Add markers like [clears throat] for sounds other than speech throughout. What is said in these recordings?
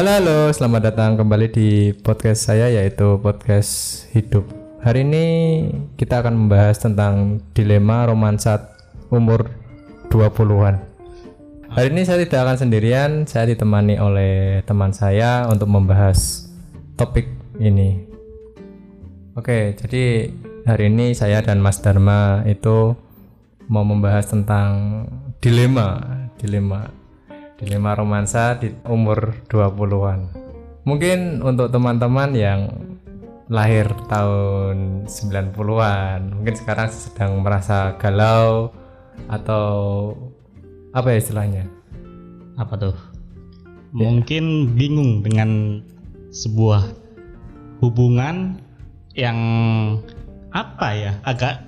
Halo halo, selamat datang kembali di podcast saya yaitu podcast hidup. Hari ini kita akan membahas tentang dilema romansa umur 20-an. Hari ini saya tidak akan sendirian, saya ditemani oleh teman saya untuk membahas topik ini. Oke, jadi hari ini saya dan Mas Dharma itu mau membahas tentang dilema, dilema dilema romansa di umur 20-an. Mungkin untuk teman-teman yang lahir tahun 90-an, mungkin sekarang sedang merasa galau atau apa ya istilahnya? apa tuh mungkin bingung dengan sebuah hubungan yang apa ya agak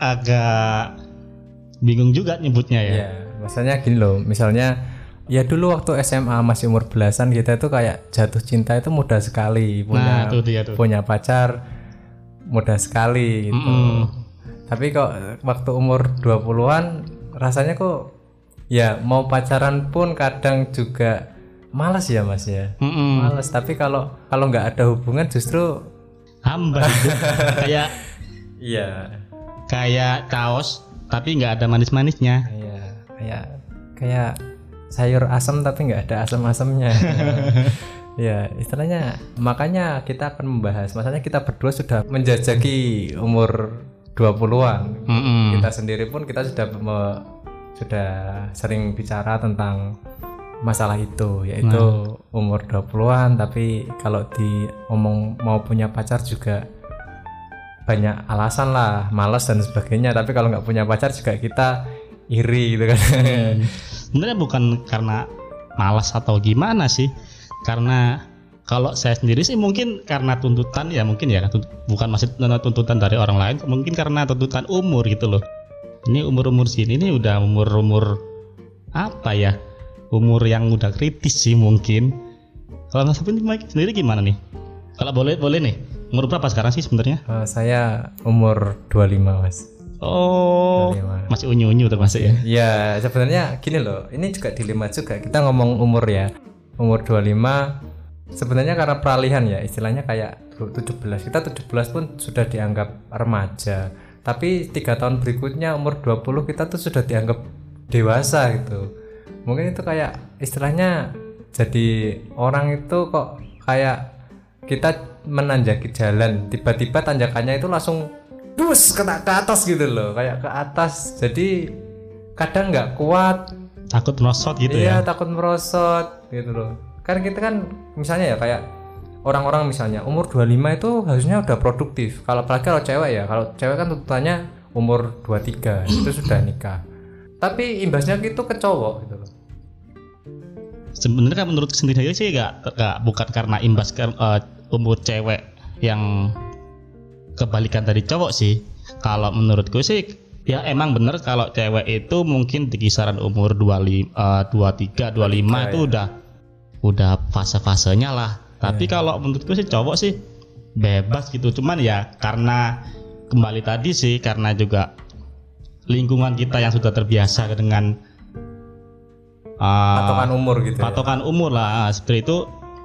agak bingung juga nyebutnya ya Ya, maksudnya gini loh, misalnya ya dulu waktu SMA masih umur belasan kita itu kayak jatuh cinta itu mudah sekali punya nah tuh dia tuh punya pacar mudah sekali gitu. Mm-mm. Tapi kok waktu umur 20-an rasanya kok ya mau pacaran pun kadang juga males ya Mas ya. Mm-mm. Males, tapi kalau kalau nggak ada hubungan justru hamba hidup. [laughs] kayak iya kayak kaos tapi nggak ada manis-manisnya Iya, kayak kayak sayur asam tapi nggak ada asam-asamnya. [laughs] ya, istilahnya makanya kita akan membahas. Masalahnya kita berdua sudah menjajaki umur 20-an. Mm-mm. Kita sendiri pun kita sudah me- sudah sering bicara tentang masalah itu yaitu umur 20-an tapi kalau diomong mau punya pacar juga banyak alasan lah malas dan sebagainya tapi kalau nggak punya pacar juga kita iri gitu kan [laughs] sebenarnya bukan karena malas atau gimana sih. Karena kalau saya sendiri sih mungkin karena tuntutan ya mungkin ya bukan maksud tuntutan dari orang lain mungkin karena tuntutan umur gitu loh. Ini umur umur sini ini udah umur umur apa ya? Umur yang udah kritis sih mungkin. Kalau nggak sendiri sendiri gimana nih? Kalau boleh boleh nih. Umur berapa sekarang sih sebenarnya? Eh, saya umur 25 mas oh. 25. masih unyu unyu termasuk ya. Ya sebenarnya gini loh ini juga dilema juga. Kita ngomong umur ya. Umur 25 sebenarnya karena peralihan ya istilahnya kayak 17 kita 17 pun sudah dianggap remaja. Tapi tiga tahun berikutnya umur 20 kita tuh sudah dianggap dewasa gitu. Mungkin itu kayak istilahnya jadi orang itu kok kayak kita menanjaki jalan. Tiba-tiba tanjakannya itu langsung dus ke, ke atas gitu loh kayak ke atas. Jadi kadang nggak kuat. Takut merosot gitu iya ya? takut merosot gitu loh. Kan kita kan misalnya ya kayak orang-orang misalnya umur 25 itu harusnya udah produktif. Kalau apalagi kalau cewek ya kalau cewek kan tuntutannya umur 23 [clears throat] itu sudah nikah. Tapi imbasnya itu ke cowok gitu loh. Sebenarnya menurut sendiri sih gak, gak bukan karena imbas ke eh, umur cewek yang kebalikan dari cowok sih. Kalau menurutku sih ya emang bener kalau cewek itu mungkin di kisaran umur 25 eh, 23 25 itu udah udah fase-fasenya lah. Tapi kalau menurutku sih cowok sih bebas gitu. Cuman ya karena kembali tadi sih karena juga lingkungan kita yang sudah terbiasa dengan eh, patokan umur gitu ya. patokan umur lah. Ah, seperti itu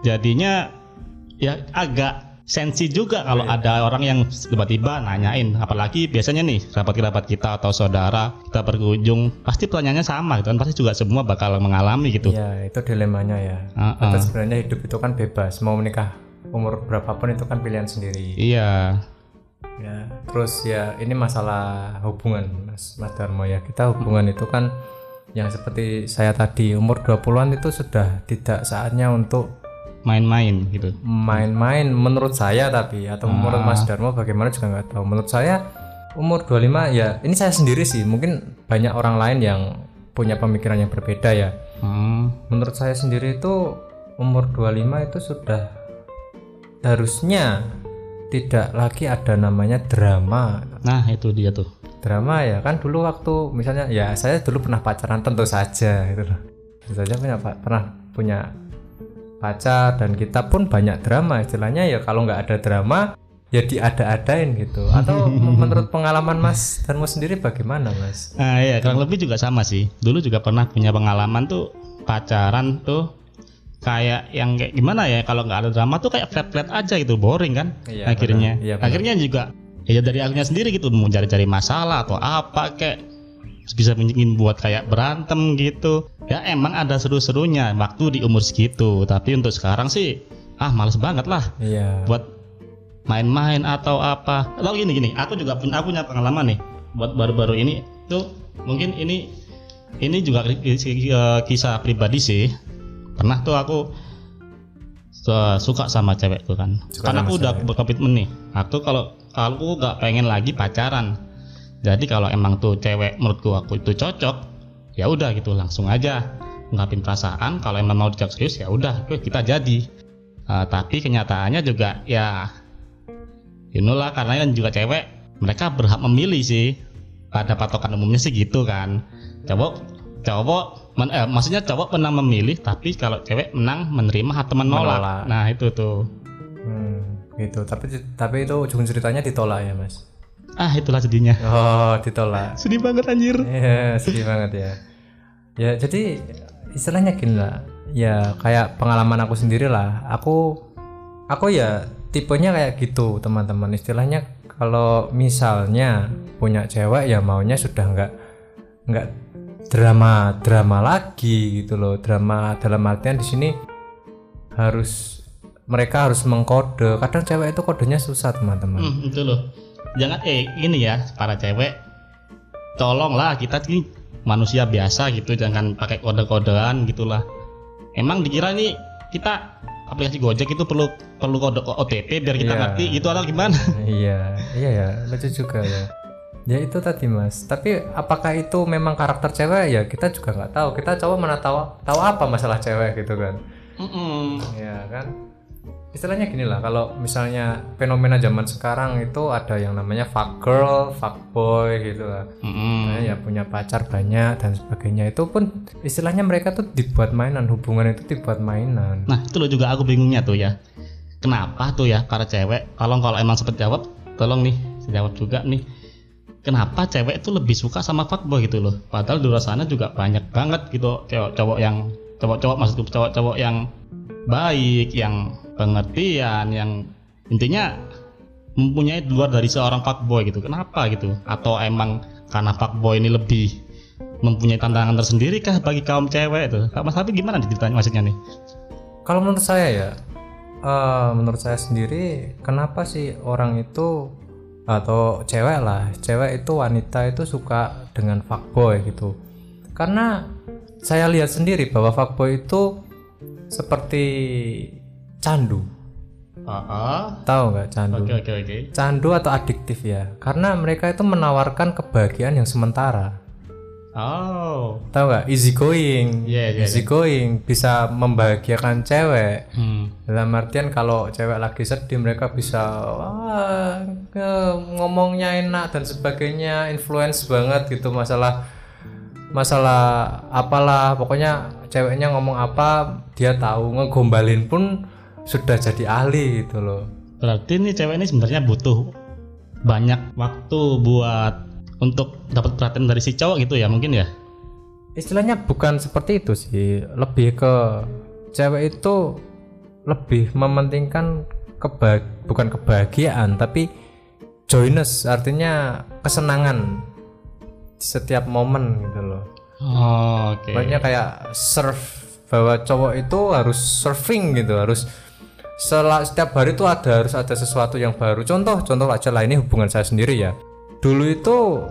jadinya ya agak sensi juga kalau ada orang yang tiba-tiba nanyain apalagi biasanya nih kerabat-kerabat kita atau saudara kita berkunjung pasti pertanyaannya sama gitu kan pasti juga semua bakal mengalami gitu Iya, itu dilemanya ya. Ah, Tapi ah. sebenarnya hidup itu kan bebas, mau menikah umur berapapun itu kan pilihan sendiri. iya Ya, terus ya ini masalah hubungan Mas Mas Darmo ya. Kita hubungan itu kan yang seperti saya tadi umur 20-an itu sudah tidak saatnya untuk main-main gitu main-main menurut saya tapi atau menurut Mas Darmo bagaimana juga nggak tahu. Menurut saya umur 25 ya ini saya sendiri sih, mungkin banyak orang lain yang punya pemikiran yang berbeda ya. Hmm, Menurut saya sendiri itu umur 25 itu sudah harusnya tidak lagi ada namanya drama. nah itu dia tuh Drama ya kan dulu waktu misalnya ya saya dulu pernah pacaran tentu saja gitu loh. Tentu saja punya pernah punya pacar dan kita pun banyak drama istilahnya ya kalau nggak ada drama ya diada-adain gitu atau [laughs] menurut pengalaman Mas Darmo sendiri bagaimana Mas? nah iya kurang lebih juga sama sih dulu juga pernah punya pengalaman tuh pacaran tuh kayak yang kayak gimana ya kalau nggak ada drama tuh kayak flat flat aja gitu boring kan Iya, akhirnya benar. Iya, benar. akhirnya juga ya dari akunya sendiri gitu mau cari-cari masalah atau apa kayak bisa bikin buat kayak berantem gitu. Ya emang ada seru-serunya waktu di umur segitu. Tapi untuk sekarang sih ah males banget lah iya. buat main-main atau apa. Atau gini gini aku juga punya aku punya pengalaman nih buat baru-baru ini. Tuh mungkin ini ini juga eh, kisah pribadi sih. Pernah tuh aku su- suka sama cewek tuh kan. Suka karena aku udah cewek. berkomitmen nih. Aku kalau aku gak pengen lagi pacaran jadi kalau emang tuh cewek menurutku aku itu cocok ya udah gitu langsung aja ngapin perasaan. Kalau emang mau dijak serius ya udah kita jadi. Uh, tapi kenyataannya juga ya you know lah karena kan juga cewek mereka berhak memilih sih. Pada patokan umumnya sih gitu kan. Cowok cowok men- eh, maksudnya cowok menang memilih tapi kalau cewek menang menerima atau menolak, Menolak. nah itu tuh. Hmm, gitu. Tapi tapi itu ujung ceritanya ditolak ya mas ah itulah sedihnya oh ditolak sedih banget anjir Iya, sedih banget ya. Ya, jadi istilahnya gini lah. Ya, kayak pengalaman aku sendiri lah. Aku aku ya tipenya kayak gitu, teman-teman. Istilahnya kalau misalnya punya cewek ya maunya sudah nggak nggak drama drama lagi gitu loh. Drama dalam artian di sini harus mereka harus mengkode. Kadang cewek itu kodenya susah, teman-teman. Hmm, itu loh jangan eh ini ya para cewek. Tolonglah kita ini manusia biasa gitu jangan pakai kode-kodean gitulah. Emang dikira ini kita aplikasi Gojek itu perlu perlu kode OTP biar kita Iya. ngerti itu atau gimana? [laughs] Iya iya ya lucu juga ya. Ya itu tadi mas. Tapi apakah itu memang karakter cewek? Ya kita juga nggak tahu. Kita cowok mana tahu tahu apa masalah cewek gitu kan? Mm-mm. ya kan istilahnya gini lah kalau misalnya fenomena zaman sekarang itu ada yang namanya fuck girl fuck boy gitu lah. Nah, ya punya pacar banyak dan sebagainya. Itu pun istilahnya mereka tuh dibuat mainan hubungan itu dibuat mainan. Nah itu loh juga aku bingungnya tuh ya. Kenapa tuh ya para cewek? Kalau kalau emang sempet jawab Tolong nih jawab juga nih. Kenapa cewek itu lebih suka sama fuckboy gitu loh? Padahal di luar sana juga banyak banget gitu Cowok-cowok yang Cowok-cowok maksudku cowok-cowok yang Baik Yang pengertian Yang intinya Mempunyai luar dari seorang fuckboy gitu. Kenapa gitu? Atau emang karena fuckboy ini lebih Mempunyai tantangan tersendiri kah bagi kaum cewek itu? Mas Habib gimana ceritanya maksudnya nih? Kalau menurut saya ya, eh, menurut saya sendiri, kenapa sih orang itu atau cewek lah, cewek itu wanita itu suka dengan fuckboy gitu? Karena saya lihat sendiri bahwa fuckboy itu seperti candu, Ah, tahu nggak candu? oke oke oke. Candu atau adiktif ya, karena mereka itu menawarkan kebahagiaan yang sementara. Oh, Tahu nggak? Easy going, Iya, iya, easy going, bisa membahagiakan cewek. hmm. dalam artian kalau cewek lagi sedih mereka bisa wah ngomongnya enak dan sebagainya influence banget gitu masalah masalah apalah pokoknya ceweknya ngomong apa dia tahu ngegombalin pun sudah jadi ahli gitu loh Berarti nih cewek ini sebenarnya butuh banyak waktu buat untuk dapat perhatian dari si cowok gitu ya mungkin ya. istilahnya bukan seperti itu sih lebih ke cewek itu lebih mementingkan keba bukan kebahagiaan tapi joyness artinya kesenangan di setiap momen gitu loh Oh, oke. Banyak kayak surf bahwa cowok itu harus surfing gitu harus setiap hari itu ada harus ada sesuatu yang baru. Contoh contoh aja lah ini hubungan saya sendiri ya. Dulu itu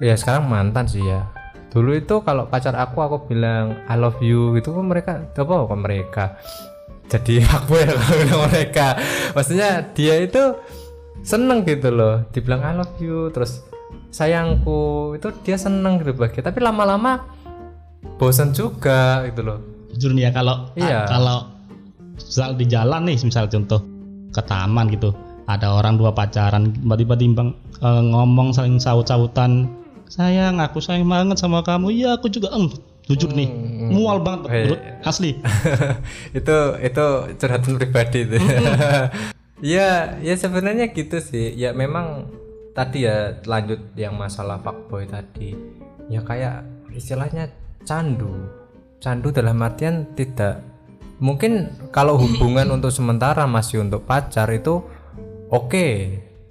ya sekarang mantan sih ya. Dulu itu kalau pacar aku aku bilang I love you gitu kok mereka apa kok mereka? Jadi [laughs] aku ya kalau bilang mereka. Maksudnya dia itu seneng gitu loh dibilang I love you terus sayangku itu dia seneng gitu bahagia tapi lama-lama bosan juga gitu loh. Jujur nih ya kalau Iya. kalau misal di jalan nih misal contoh ke taman gitu. Ada orang dua pacaran tiba-tiba timbang eh, ngomong saling saut-sautan. Sayang aku sayang banget sama kamu. Iya aku juga. Em jujur nih. Mual banget Hei. bro. asli. [laughs] Itu itu curhatan pribadi itu. [laughs] Ya ya sebenarnya gitu sih. Ya memang tadi ya lanjut yang masalah fuckboy tadi. Ya kayak istilahnya candu. Candu dalam artian tidak mungkin kalau hubungan untuk sementara masih untuk pacar itu oke.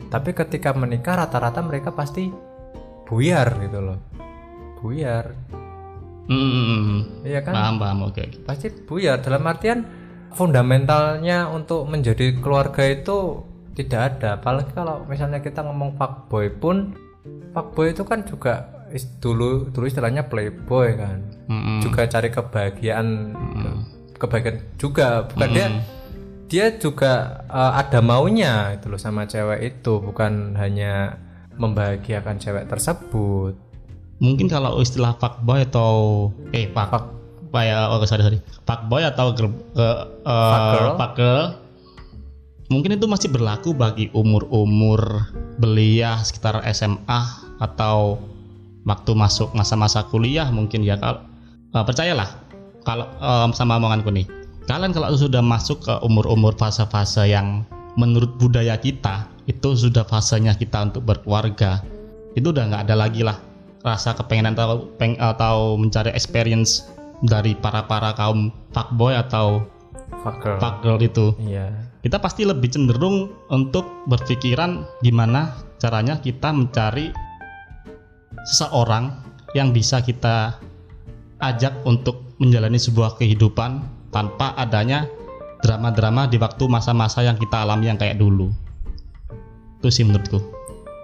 Tapi ketika menikah rata-rata mereka pasti buyar gitu loh. Buyar. Hmm, iya kan? Paham paham. Oke. oke. pasti buyar. Dalam artian fundamentalnya untuk menjadi keluarga itu tidak ada. Apalagi kalau misalnya kita ngomong fuckboy pun fuckboy itu kan juga dulu dulu istilahnya playboy kan. Mm-mm. juga cari kebahagiaan kebahagiaan juga. Bukan dia dia juga uh, ada maunya itu loh sama cewek itu. Bukan hanya membahagiakan cewek tersebut. Mungkin kalau istilah fuckboy atau eh fuck Fuck. apa ya oh sorry sorry. Fuckboy atau girl, eh, Fuckgirl. fuckgirl, mungkin itu masih berlaku bagi umur-umur belia sekitar SMA atau waktu masuk masa-masa kuliah mungkin ya kalau eh, percayalah kalau em, sama omonganku nih kalian kalau sudah masuk ke umur-umur fase-fase yang menurut budaya kita itu sudah fasenya kita untuk berkeluarga itu udah nggak ada lagi lah rasa kepengenan atau peng, atau mencari experience dari para para kaum fuckboy atau fuckgirl itu. Iya. Kita pasti lebih cenderung untuk berpikiran gimana caranya kita mencari seseorang yang bisa kita ajak untuk menjalani sebuah kehidupan tanpa adanya drama-drama di waktu masa-masa yang kita alami yang kayak dulu. Itu sih menurutku.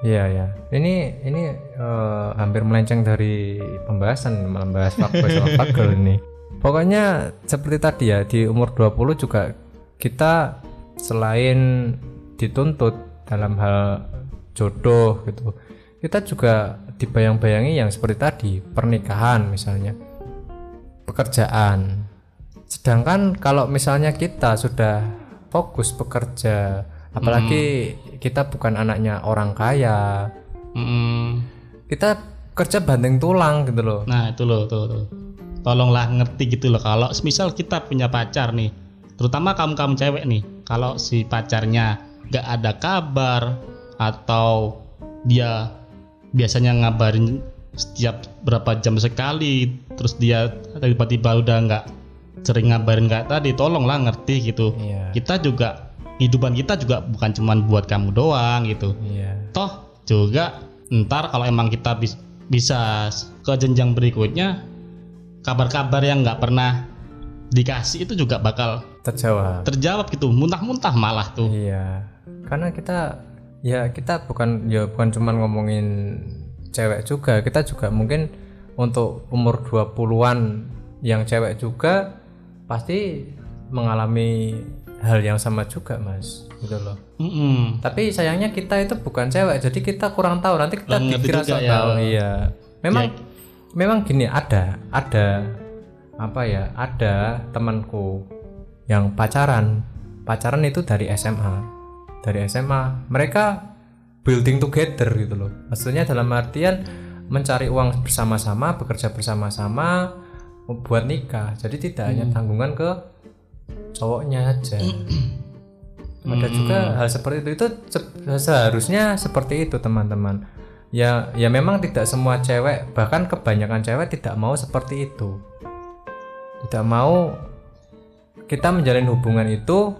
Iya ya. Ini ini eh, hampir melenceng dari pembahasan membahas fuckboy sama ini. Pokoknya seperti tadi ya di umur 20 juga kita selain dituntut dalam hal jodoh gitu. Kita juga dibayang-bayangi yang seperti tadi, pernikahan misalnya. Pekerjaan. Sedangkan kalau misalnya kita sudah fokus bekerja, apalagi kita bukan anaknya orang kaya, Mm-mm. kita kerja banting tulang gitu loh Nah itu loh, tuh, tuh. Tolonglah ngerti gitu loh. Kalau misal kita punya pacar nih, terutama kamu kamu cewek nih, kalau si pacarnya gak ada kabar atau dia biasanya ngabarin setiap berapa jam sekali, terus dia tiba-tiba udah nggak sering ngabarin kayak tadi, tolonglah ngerti gitu. iya. Kita juga kehidupan kita juga bukan cuman buat kamu doang gitu. Iya. Toh juga ntar kalau emang kita bis- bisa ke jenjang berikutnya kabar-kabar yang nggak pernah dikasih itu juga bakal terjawab. terjawab gitu. Muntah-muntah malah tuh. Iya. Karena kita ya kita bukan ya bukan cuman ngomongin cewek juga. Kita juga mungkin untuk umur 20-an yang cewek juga pasti mengalami hal yang sama juga mas. Gitu loh. Mm-mm. tapi sayangnya kita itu bukan cewek jadi kita kurang tahu. Nanti kita ngerti dikira sok ya. tahu. iya. Memang Ya. memang gini ada ada apa ya ada temanku yang pacaran. Pacaran itu dari SMA dari SMA mereka building together gitu loh. Maksudnya dalam artian mencari uang bersama-sama bekerja bersama-sama buat nikah. Jadi tidak hanya tanggungan ke cowoknya aja. [clears throat] Ada juga hal seperti itu. Itu se- seharusnya seperti itu teman-teman. Ya ya memang tidak semua cewek bahkan kebanyakan cewek tidak mau seperti itu. Tidak mau kita menjalin hubungan itu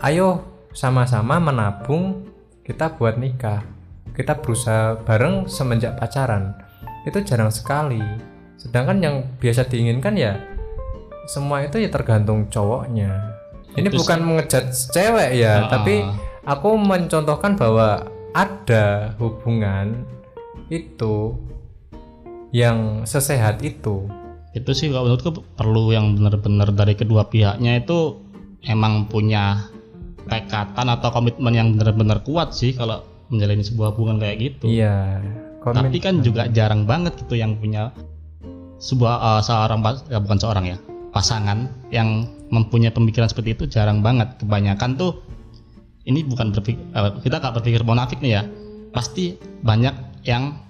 ayo sama-sama menabung kita buat nikah. Kita berusaha bareng semenjak pacaran. Itu jarang sekali. Sedangkan yang biasa diinginkan ya semua itu ya tergantung cowoknya. Ini Itu bukan mengejat cewek ya Ah. tapi aku mencontohkan bahwa ada hubungan itu yang sesehat itu. Itu sih kalau menurutku perlu yang benar-benar dari kedua pihaknya itu emang punya tekatan atau komitmen yang benar-benar kuat sih kalau menjalani sebuah hubungan kayak gitu. Iya komitmen. tapi kan juga jarang banget gitu yang punya sebuah eh, seorang pas- ya bukan seorang ya pasangan yang mempunyai pemikiran seperti itu jarang banget. Kebanyakan tuh ini bukan berpikir kita nggak berpikir munafik nih ya pasti banyak yang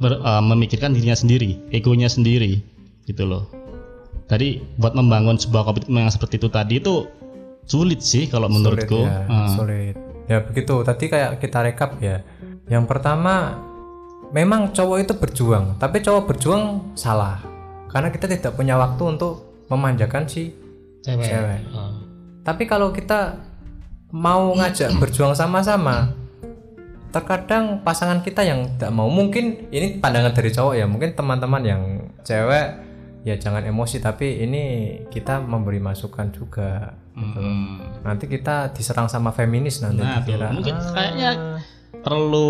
ber- eh, memikirkan dirinya sendiri egonya sendiri gitu loh. Tadi buat membangun sebuah komitmen yang seperti itu tadi itu sulit sih kalau menurutku sulit ya, Eh, sulit ya begitu tadi kayak kita rekap ya yang pertama memang cowok itu berjuang tapi cowok berjuang salah karena kita tidak punya waktu untuk memanjakan si cewek, Cewek. Oh. Tapi kalau kita mau ngajak berjuang sama-sama, terkadang pasangan kita yang tidak mau. Mungkin ini pandangan dari cowok ya. Mungkin teman-teman yang cewek ya jangan emosi. Tapi ini kita memberi masukan juga. Mm-mm. Nanti kita diserang sama feminis nanti. Nah, dikira, mungkin "Ah, kayaknya perlu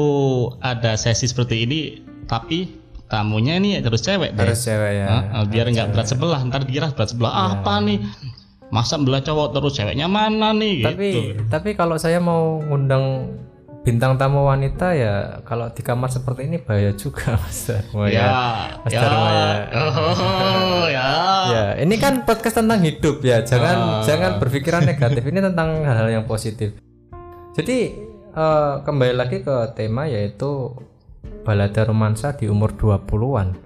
ada sesi seperti ini, tapi tamunya ini harus cewek deh. harus cewek ya. Heeh, biar nggak berat sebelah, ntar dikira berat sebelah Iya. apa nih? Masa belah cowok terus ceweknya mana nih? tapi gitu. tapi kalau saya mau ngundang bintang tamu wanita ya kalau di kamar seperti ini bahaya juga [laughs] mas Darmo ya, ya Mas ya, Dharma ya. oh, ya. ya ini kan podcast tentang hidup ya. Jangan Ah. jangan berpikiran negatif. Ini tentang hal-hal yang positif. Jadi eh, kembali lagi ke tema yaitu balada romansa di umur 20-an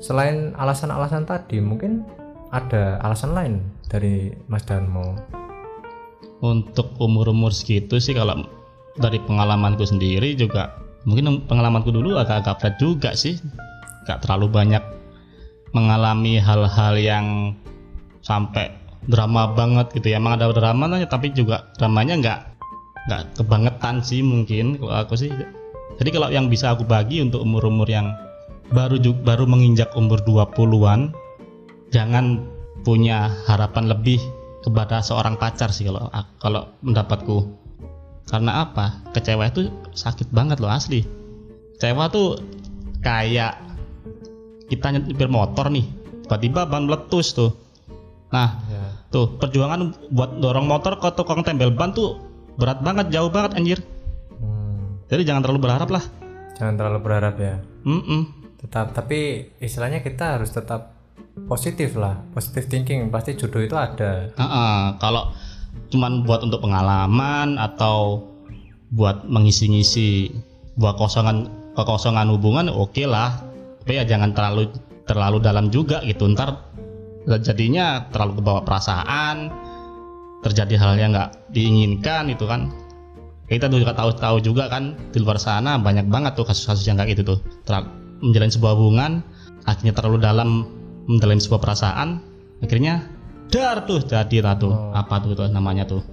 selain alasan-alasan tadi mungkin ada alasan lain dari Mas Darmo? Untuk umur-umur segitu sih kalau dari pengalamanku sendiri juga mungkin pengalamanku dulu agak-agak berat juga sih. Gak terlalu banyak mengalami hal-hal yang sampai drama banget gitu ya. Emang ada dramanya tapi juga dramanya nggak nggak kebangetan sih mungkin kalau aku sih. Jadi kalau yang bisa aku bagi untuk umur-umur yang baru baru menginjak umur 20-an jangan punya harapan lebih kepada seorang pacar sih kalau kalau pendapatku karena apa? Kecewa itu sakit banget loh asli. Kecewa tuh kayak kita nyetir motor nih tiba-tiba ban meletus tuh. Nah ya tuh perjuangan buat dorong motor ke tukang tempel ban tuh berat banget jauh banget anjir. Hmm, jadi jangan terlalu berharap lah. Jangan terlalu berharap ya. Mm-mm. tetap tapi istilahnya kita harus tetap positif lah positif thinking. Pasti jodoh itu ada. Heeh, kalau cuman buat untuk pengalaman atau buat mengisi-ngisi buat kosongan kekosongan hubungan oke lah. Tapi ya jangan terlalu terlalu dalam juga gitu. Ntar jadinya terlalu kebawa perasaan terjadi hal yang nggak diinginkan itu kan. Kita juga tahu-tahu juga kan di luar sana banyak banget tuh kasus-kasus yang kayak gitu tuh. Terlalu, menjalin sebuah hubungan akhirnya terlalu dalam menjalin sebuah perasaan akhirnya dar tuh jadi lah tuh. Oh. apa tuh, tuh namanya tuh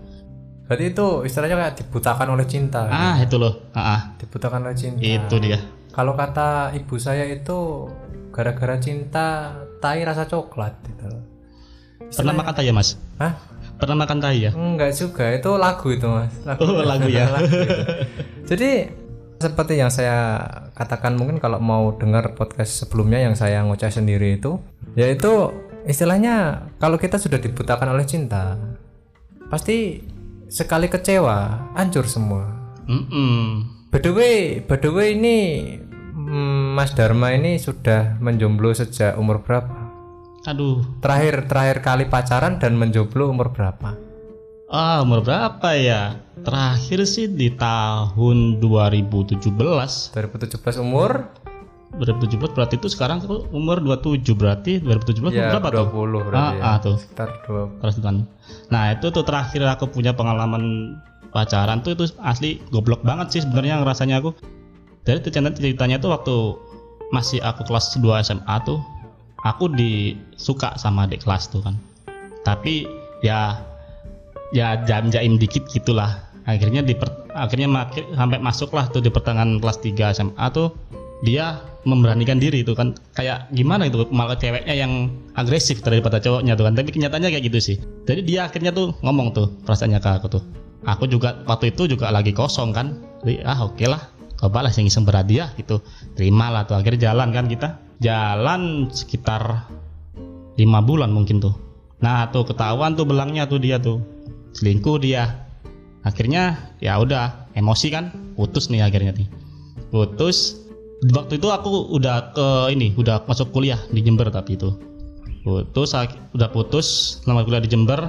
berarti itu istilahnya kayak dibutakan oleh cinta. Ah itu loh. Ah, ah. dibutakan oleh cinta. Itu dia kalau kata ibu saya itu gara-gara cinta tai rasa coklat gitu pernah makan tai ya mas? Hah? pernah makan tai ya? Enggak juga. Itu lagu itu mas. Lagu, Oh, lagu ya. [laughs] Lagu itu. jadi seperti yang saya katakan mungkin kalau mau dengar podcast sebelumnya yang saya ngoceh sendiri itu yaitu istilahnya kalau kita sudah dibutakan oleh cinta pasti sekali kecewa hancur semua. By the way, by the way ini mm, Mas Dharma ini sudah menjomblo sejak umur berapa? aduh Terakhir terakhir kali pacaran dan menjomblo umur berapa? ah umur berapa ya terakhir sih di tahun 2017 2017 umur 2017 berarti itu sekarang tuh umur 27 berarti 2017 umur ya berapa tuh 20 berarti ah, ya. ah tuh Sekitar 20. Terus kan. Nah itu tuh terakhir aku punya pengalaman pacaran tuh itu asli goblok banget sih sebenarnya rasanya aku. Dari ceritanya, ceritanya tuh waktu masih aku kelas 2 SMA tuh aku disuka sama adik kelas tuh kan. Tapi ya ya jam jaim dikit gitulah. Akhirnya di akhirnya sampai masuklah tuh di pertengahan kelas 3 SMA tuh dia memberanikan diri itu kan. Kayak gimana itu malah ceweknya yang agresif daripada cowoknya tuh kan. Tapi kenyataannya kayak gitu sih. Jadi dia akhirnya tuh ngomong tuh perasaannya ke aku tuh. Aku juga waktu itu juga lagi kosong kan. Jadi ah oke lah. Coba lah yang iseng berhadiah gitu. Terima lah tuh. Akhirnya jalan kan kita. Jalan sekitar lima bulan mungkin tuh. Nah tuh ketahuan tuh belangnya tuh dia tuh. Selingkuh dia. Akhirnya ya udah emosi kan. Putus nih akhirnya nih. Putus waktu itu aku udah ke ini udah masuk kuliah di Jember tapi itu. Putus udah putus selama kuliah di Jember.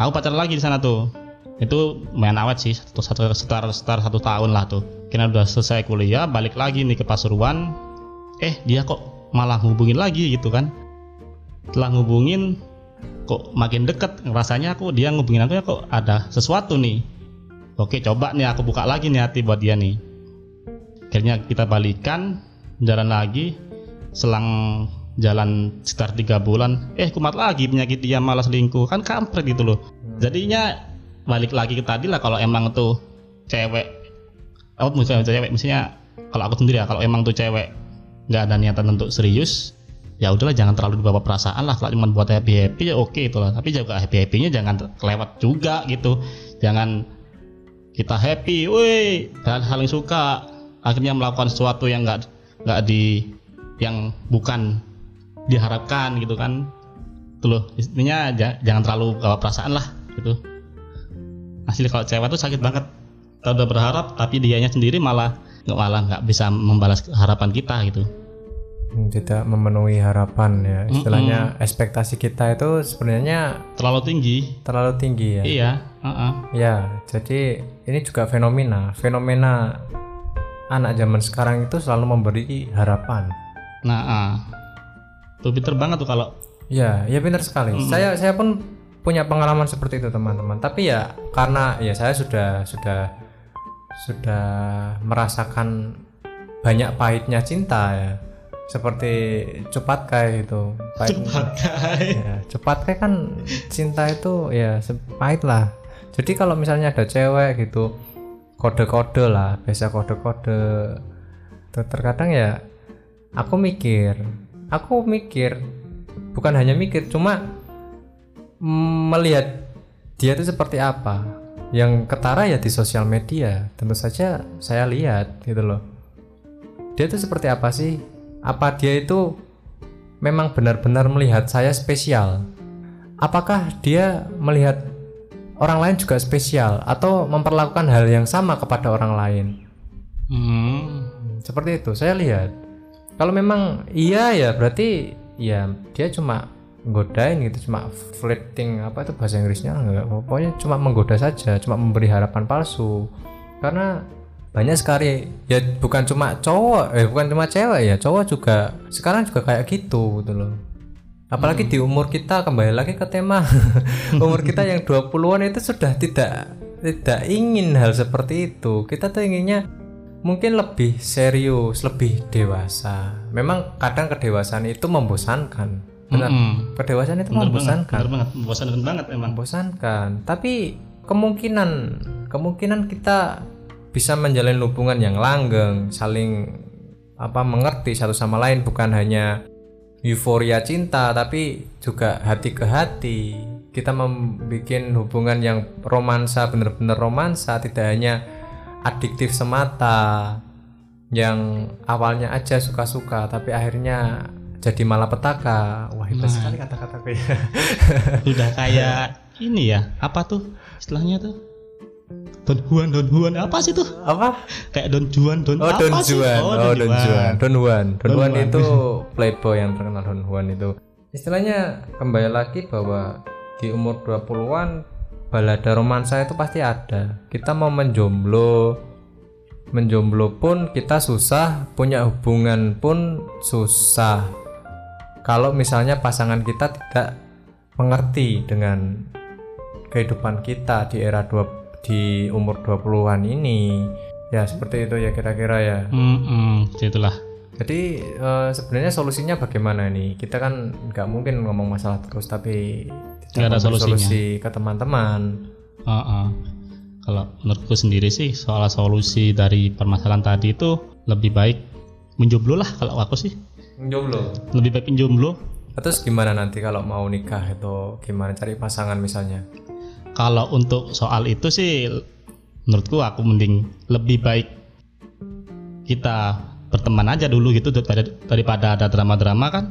Aku pacaran lagi di sana tuh. Itu main awet sih satu satu sekitar sekitar satu tahun lah tuh. Kira udah selesai kuliah balik lagi nih ke Pasuruan. Eh dia kok malah ngubungin lagi gitu kan? Setelah ngubungin kok makin deket rasanya aku dia ngubungin aku ya kok ada sesuatu nih. Oke coba nih aku buka lagi nih hati buat dia nih akhirnya kita balikan jalan lagi. Selang jalan sekitar tiga bulan eh kumat lagi penyakit dia malah selingkuh. Kan kampret gitu loh. Jadinya balik lagi ke tadi lah kalau emang tuh cewek. Oh misalnya cewek? Misalnya kalau aku sendiri ya kalau emang tuh cewek nggak ada niatan untuk serius ya udahlah jangan terlalu dibawa perasaan lah. Kalau cuma buat happy happy ya oke itu lah. Tapi juga happy happynya jangan kelewat juga gitu. Jangan kita happy, woi, dan saling suka, akhirnya melakukan sesuatu yang nggak nggak di yang bukan diharapkan gitu kan, itu loh, intinya jangan terlalu bawa perasaan lah gitu. Asli kalau cewek tuh sakit banget, kita udah berharap tapi dianya sendiri malah nggak malah nggak bisa membalas harapan kita gitu. Tidak memenuhi harapan ya. Istilahnya mm -mm. ekspektasi kita itu sebenarnya terlalu tinggi. Terlalu tinggi ya? Iya uh -uh. ya jadi ini juga fenomena. Fenomena anak zaman sekarang itu selalu memberi harapan. Nah uh. tuh pinter banget tuh kalau ya ya pinter sekali. Mm saya saya pun punya pengalaman seperti itu teman-teman. Tapi ya karena ya saya sudah sudah sudah merasakan banyak pahitnya cinta ya. Seperti cepat kayak itu. Cepat kayak ya, cepat kayak kan cinta itu ya pahit lah. Jadi kalau misalnya ada cewek gitu kode-kode lah biasa kode-kode. Terkadang ya aku mikir aku mikir bukan hanya mikir cuma melihat dia itu seperti apa. Yang ketara ya di sosial media tentu saja saya lihat gitu loh. Dia itu seperti apa sih? Apa dia itu memang benar-benar melihat saya spesial? Apakah dia melihat orang lain juga spesial atau memperlakukan hal yang sama kepada orang lain? Hmm. Seperti itu, saya lihat. Kalau memang iya ya berarti ya dia cuma nggodain gitu cuma flirting apa itu bahasa Inggrisnya enggak pokoknya cuma menggoda saja cuma memberi harapan palsu karena banyak sekali ya bukan cuma cowok eh bukan cuma cewek ya cowok juga sekarang juga kayak gitu gitu loh apalagi hmm. di umur kita kembali lagi ke tema. [laughs] Umur kita yang [laughs] 20-an itu sudah tidak tidak ingin hal seperti itu. Kita tuh inginnya mungkin lebih serius lebih dewasa. Memang kadang kedewasaan itu membosankan. Benar? Mm -hmm. kedewasaan itu bener membosankan. banget, banget membosankan banget emang. Membosankan. Tapi kemungkinan kemungkinan kita bisa menjalin hubungan yang langgeng, saling apa mengerti satu sama lain. Bukan hanya euforia cinta tapi juga hati ke hati. Kita membuat hubungan yang romansa benar-benar romansa, tidak hanya adiktif semata yang awalnya aja suka-suka tapi akhirnya jadi malah petaka. Wah, hebat nah, sekali kata-kata Udah kayak [laughs] ini ya, apa tuh istilahnya tuh? Don Juan, Don Juan apa sih tuh? Apa? Kayak Don Juan, Don oh, apa Don sih? Juan. Oh, Don, oh, Don Juan. Don Juan. Don, Don Juan itu [laughs] playboy yang terkenal Don Juan itu. Istilahnya kembali lagi bahwa di umur 20-an balada romansa itu pasti ada. Kita mau menjomblo, menjomblo pun kita susah, punya hubungan pun susah. Kalau misalnya pasangan kita tidak mengerti dengan kehidupan kita di era 20 di umur 20-an ini. Ya seperti itu ya kira-kira ya. Mm -mm, itulah. Jadi uh, sebenarnya solusinya bagaimana nih kita kan nggak mungkin ngomong masalah terus tapi tidak ada solusi ke teman-teman. Uh -uh. kalau menurutku sendiri sih soal solusi dari permasalahan tadi itu lebih baik menjomblo lah kalau aku sih. Menjomblo? Lebih baik menjomblo. Terus gimana nanti kalau mau nikah itu gimana? Cari pasangan misalnya kalau untuk soal itu sih menurutku aku mending lebih baik kita berteman aja dulu gitu daripada ada drama-drama kan.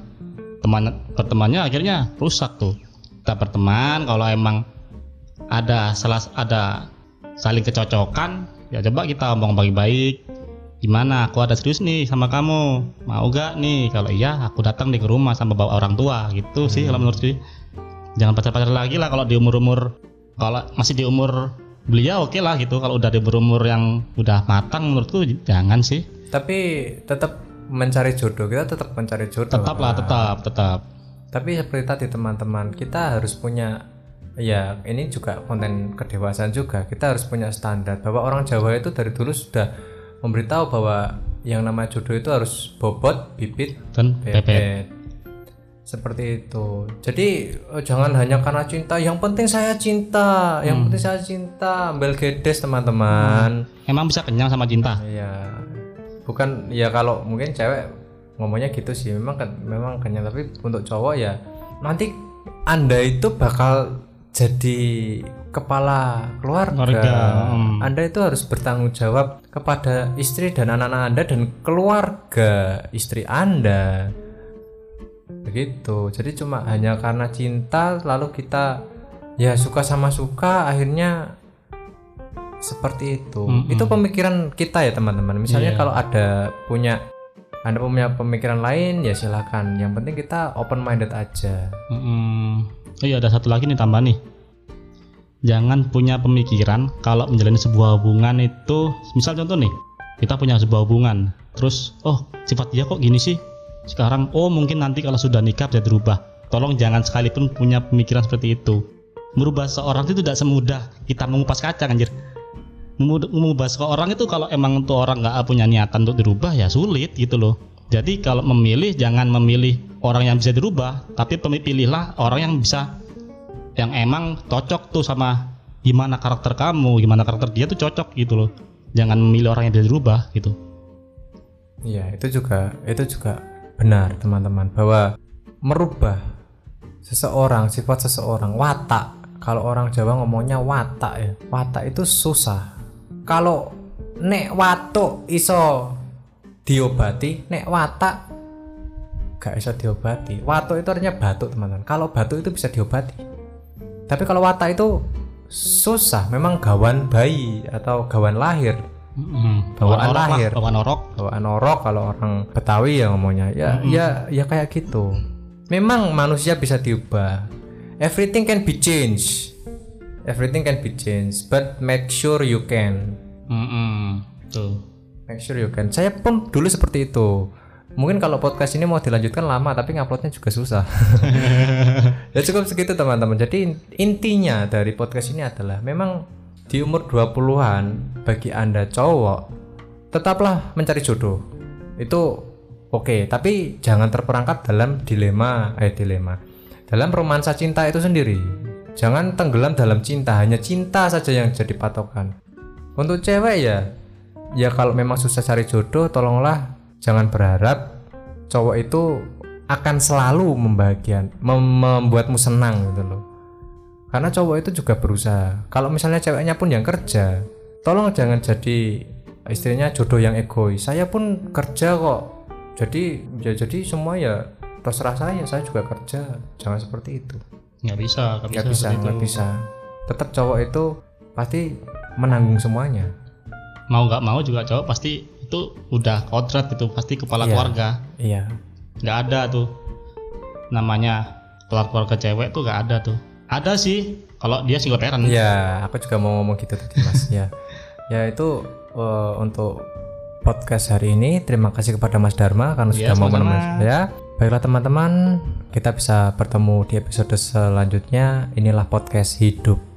Teman pertemannya akhirnya rusak tuh. Kita berteman kalau emang ada salah ada saling kecocokan ya coba kita ngomong baik-baik. Gimana? Aku ada serius nih sama kamu. Mau gak nih? Kalau iya aku datang di ke rumah sama bawa orang tua. Gitu sih kalau menurutku jangan pacar-pacar lagi lah kalau di umur-umur kalau masih di umur beliau oke okay lah gitu. Kalau udah di berumur yang udah matang menurutku jangan sih. Tapi tetap mencari jodoh kita tetap mencari jodoh. Tetap lah tetap tetap. Tapi seperti tadi teman-teman kita harus punya ya ini juga konten kedewasaan juga. Kita harus punya standar bahwa orang Jawa itu dari dulu sudah memberitahu bahwa yang namanya jodoh itu harus bobot bibit dan bebet seperti itu jadi eh, jangan hanya karena cinta yang penting saya cinta yang penting saya cinta ambil gedes teman-teman Emang bisa kenyang sama cinta? Iya. Bukan ya kalau mungkin cewek ngomongnya gitu sih memang memang kenyang tapi untuk cowok ya nanti Anda itu bakal jadi kepala keluarga. Keluarga, hmm. Anda itu harus bertanggung jawab kepada istri dan anak-anak Anda dan keluarga istri Anda. Begitu. Jadi cuma hanya karena cinta lalu kita ya suka sama suka akhirnya seperti itu. Itu pemikiran kita ya teman-teman. Misalnya Iya. kalau ada punya anda punya pemikiran lain ya silakan. Yang penting kita open minded aja. Mm-mm. Oh iya ada satu lagi nih tambah nih. Jangan punya pemikiran kalau menjalani sebuah hubungan itu, misal contoh nih, kita punya sebuah hubungan, terus oh sifat dia kok gini sih? Sekarang oh mungkin nanti kalau sudah nikah bisa berubah. Tolong jangan sekalipun punya pemikiran seperti itu. Merubah seorang itu tidak semudah kita mengupas kacang anjir. Mengubah seorang itu kalau emang tuh orang nggak punya niatan untuk dirubah ya sulit gitu loh. Jadi kalau memilih jangan memilih orang yang bisa dirubah, tapi pilihlah orang yang bisa yang emang cocok tuh sama gimana karakter kamu, gimana karakter dia tuh cocok gitu loh. Jangan memilih orang yang bisa dirubah gitu. Iya, itu juga itu juga benar teman-teman bahwa merubah seseorang, sifat seseorang, watak. Kalau orang Jawa ngomongnya watak ya. Watak itu susah. Kalau nek watuk iso diobati, nek watak gak iso diobati. Watuk itu artinya batuk, teman-teman. Kalau batuk itu bisa diobati. Tapi kalau watak itu susah, memang gawan bayi atau gawan lahir Mm-mm. Bawaan orok lah, lahir. bawaan orok. bawaan orok kalau orang Betawi ya ngomongnya. Ya ya ya kayak gitu. Memang manusia bisa diubah. Everything can be changed. Everything can be changed but make sure you can. Mm-mm. Tuh. make sure you can. Saya pun dulu seperti itu. Mungkin kalau podcast ini mau dilanjutkan lama tapi nguploadnya juga susah. [laughs] Ya cukup segitu teman-teman. Jadi in- intinya dari podcast ini adalah memang di umur 20-an bagi anda cowok tetaplah mencari jodoh. Itu oke tapi jangan terperangkap dalam dilema eh dilema. Dalam romansa cinta itu sendiri jangan tenggelam dalam cinta hanya cinta saja yang jadi patokan. Untuk cewek ya ya kalau memang susah cari jodoh tolonglah jangan berharap cowok itu akan selalu membahagiakan mem- membuatmu senang gitu loh karena cowok itu juga berusaha. Kalau misalnya ceweknya pun yang kerja tolong jangan jadi istrinya jodoh yang egois. Saya pun kerja kok. Jadi ya jadi semua ya terserah saya. Saya juga kerja. Jangan seperti itu. Nggak bisa nggak nggak bisa, nggak bisa. Tetap cowok itu pasti menanggung semuanya. Mau nggak mau juga cowok pasti itu udah kodrat itu pasti kepala Iya. keluarga. Iya. Nggak ada tuh. Namanya kepala keluarga cewek tuh nggak ada tuh ada sih kalau dia single parent Ya, aku juga mau ngomong gitu tadi Mas. [laughs] ya, ya itu eh, untuk podcast hari ini. Terima kasih kepada Mas Dharma karena Ya, sudah mau menemani saya. Baiklah teman-teman, kita bisa bertemu di episode selanjutnya. Inilah podcast hidup.